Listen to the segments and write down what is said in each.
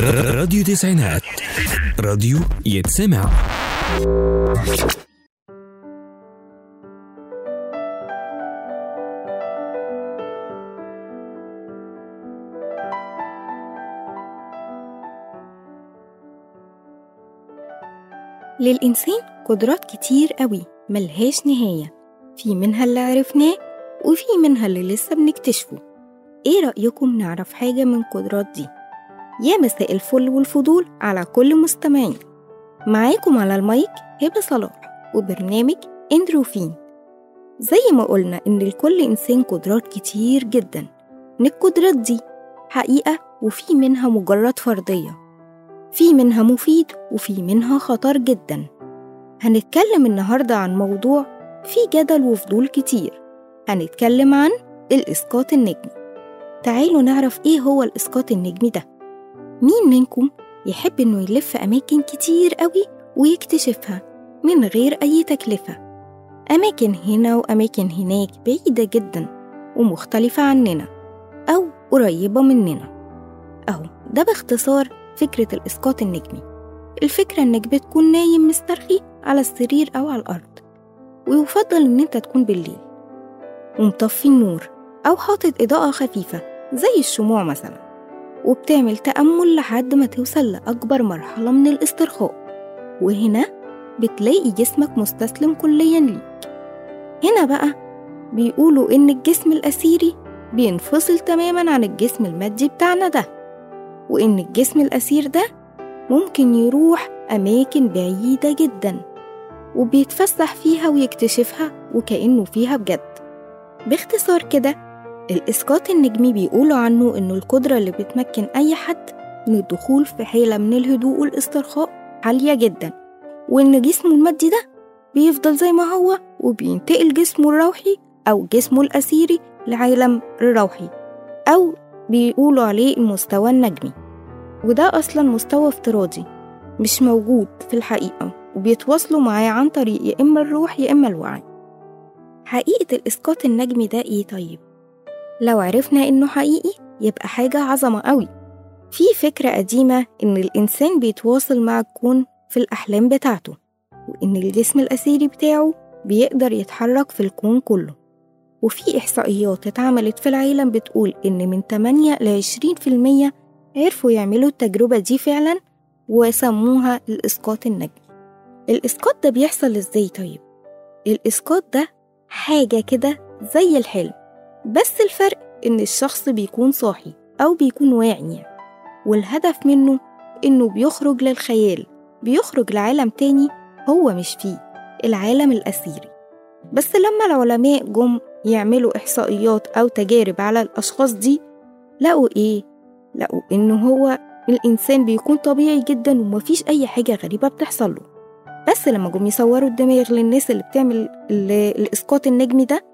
راديو تسعينات. راديو يتسمع. للإنسان قدرات كتير قوي ملهاش نهاية. في منها اللي عرفناه وفي منها اللي لسه بنكتشفه. إيه رأيكم نعرف حاجة من القدرات دي؟ يا مساء الفل والفضول على كل مستمعين. معاكم على المايك هبة صلاح وبرنامج اندروفين. زي ما قلنا إن لكل إنسان قدرات كتير جدا. من القدرات دي حقيقة وفي منها مجرد فرضية. في منها مفيد وفي منها خطر جدا. هنتكلم النهاردة عن موضوع فيه جدل وفضول كتير. هنتكلم عن الإسقاط النجمي. تعالوا نعرف إيه هو الإسقاط النجمي ده. مين منكم يحب إنه يلف أماكن كتير قوي ويكتشفها من غير أي تكلفة؟ أماكن هنا وأماكن هناك بعيدة جدا ومختلفة عننا أو قريبة مننا. أهو ده باختصار فكرة الإسقاط النجمي. الفكرة إنك بتكون نايم مسترخي على السرير أو على الأرض ويفضل إن أنت تكون بالليل. ومطفي النور أو حاطط إضاءة خفيفة زي الشموع مثلا. وبتعمل تأمل لحد ما توصل لأكبر مرحلة من الاسترخاء. وهنا بتلاقي جسمك مستسلم كليا ليك. هنا بقى بيقولوا إن الجسم الأسيري بينفصل تماما عن الجسم المادي بتاعنا ده وإن الجسم الأسير ده ممكن يروح أماكن بعيدة جدا وبيتفسح فيها ويكتشفها وكأنه فيها بجد. باختصار كده الإسقاط النجمي بيقولوا عنه إنه القدرة اللي بتمكن أي حد من الدخول في حالة من الهدوء والاسترخاء عالية جدا وإن جسمه المادي ده بيفضل زي ما هو وبينتقل جسمه الروحي أو جسمه الأسيري لعالم الروحي أو بيقولوا عليه المستوى النجمي وده أصلا مستوى افتراضي مش موجود في الحقيقة وبيتواصلوا معاه عن طريق يا إما الروح يا إما الوعي حقيقة الإسقاط النجمي ده إيه طيب؟ لو عرفنا إنه حقيقي يبقى حاجة عظمة قوي. في فكرة قديمة إن الإنسان بيتواصل مع الكون في الأحلام بتاعته وإن الجسم الأسيري بتاعه بيقدر يتحرك في الكون كله. وفي إحصائيات اتعملت في العالم بتقول إن من 8 ل 20% عرفوا يعملوا التجربة دي فعلا وسموها الإسقاط النجمي. الإسقاط ده بيحصل إزاي طيب؟ الإسقاط ده حاجة كده زي الحلم. بس الفرق إن الشخص بيكون صاحي أو بيكون واعي والهدف منه إنه بيخرج للخيال بيخرج لعالم تاني هو مش فيه العالم الأسيري. بس لما العلماء جم يعملوا إحصائيات أو تجارب على الأشخاص دي لقوا إيه؟ لقوا إنه هو الإنسان بيكون طبيعي جدا ومفيش أي حاجة غريبة بتحصل له. بس لما جم يصوروا الدماغ للناس اللي بتعمل ال- الإسقاط النجمي ده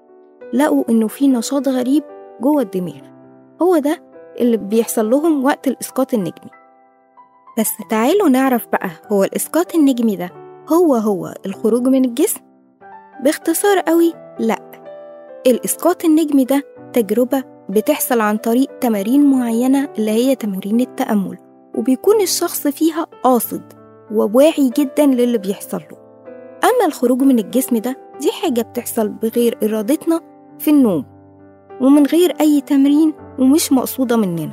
لقوا إنه في نشاط غريب جوه الدماغ. هو ده اللي بيحصل لهم وقت الإسقاط النجمي. بس تعالوا نعرف بقى هو الإسقاط النجمي ده هو هو الخروج من الجسم؟ باختصار قوي لأ. الإسقاط النجمي ده تجربة بتحصل عن طريق تمارين معينة اللي هي تمارين التأمل وبيكون الشخص فيها قاصد وواعي جدا للي بيحصل له. أما الخروج من الجسم ده دي حاجة بتحصل بغير إرادتنا في النوم ومن غير أي تمرين ومش مقصودة مننا.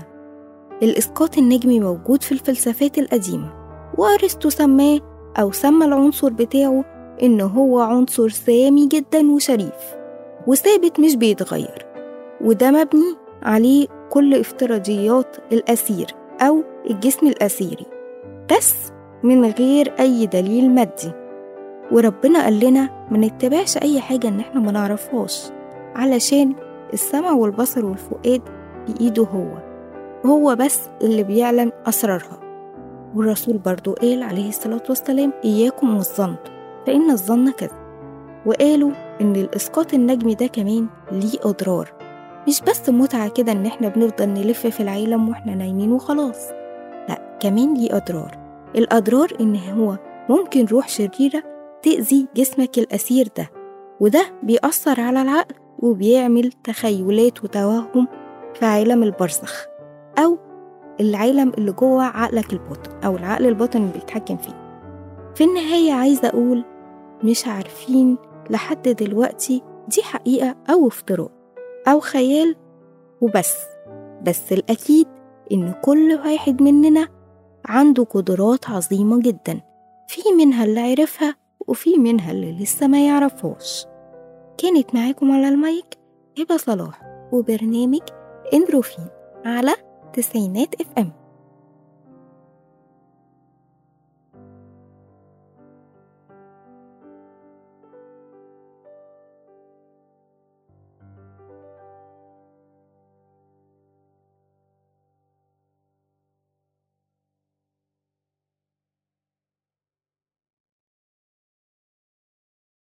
الإسقاط النجمي موجود في الفلسفات القديمة وأرسطو سماه أو سمى العنصر بتاعه إن هو عنصر سامي جدا وشريف وثابت مش بيتغير. وده مبني عليه كل افتراضيات الأسير أو الجسم الأسيري بس من غير أي دليل مادي. وربنا قال لنا ما نتبعش أي حاجة إن إحنا ما نعرفهاش. علشان السمع والبصر والفؤاد بإيده هو. هو بس اللي بيعلم أسرارها. والرسول برضو قال عليه الصلاة والسلام إياكم والظن فإن الظن كذب. وقالوا إن الإسقاط النجمي ده كمان ليه أضرار. مش بس متعة كده إن إحنا بنفضل نلف في العالم وإحنا نايمين وخلاص لأ كمان ليه أضرار. الأضرار إن هو ممكن روح شريرة تأذي جسمك الأسير ده وده بيأثر على العقل. وبيعمل تخيلات وتوهم في عالم البرزخ أو العالم اللي جوه عقلك الباطن أو العقل الباطن اللي بيتحكم فيه. في النهاية عايزة أقول مش عارفين لحد دلوقتي دي حقيقة أو افتراء أو خيال وبس. بس الأكيد إن كل واحد مننا عنده قدرات عظيمة جدا في منها اللي عرفها وفي منها اللي لسه ما يعرفهاش. كانت معاكم على المايك هبة صلاح وبرنامج إندروفين على تسعينات إف إم.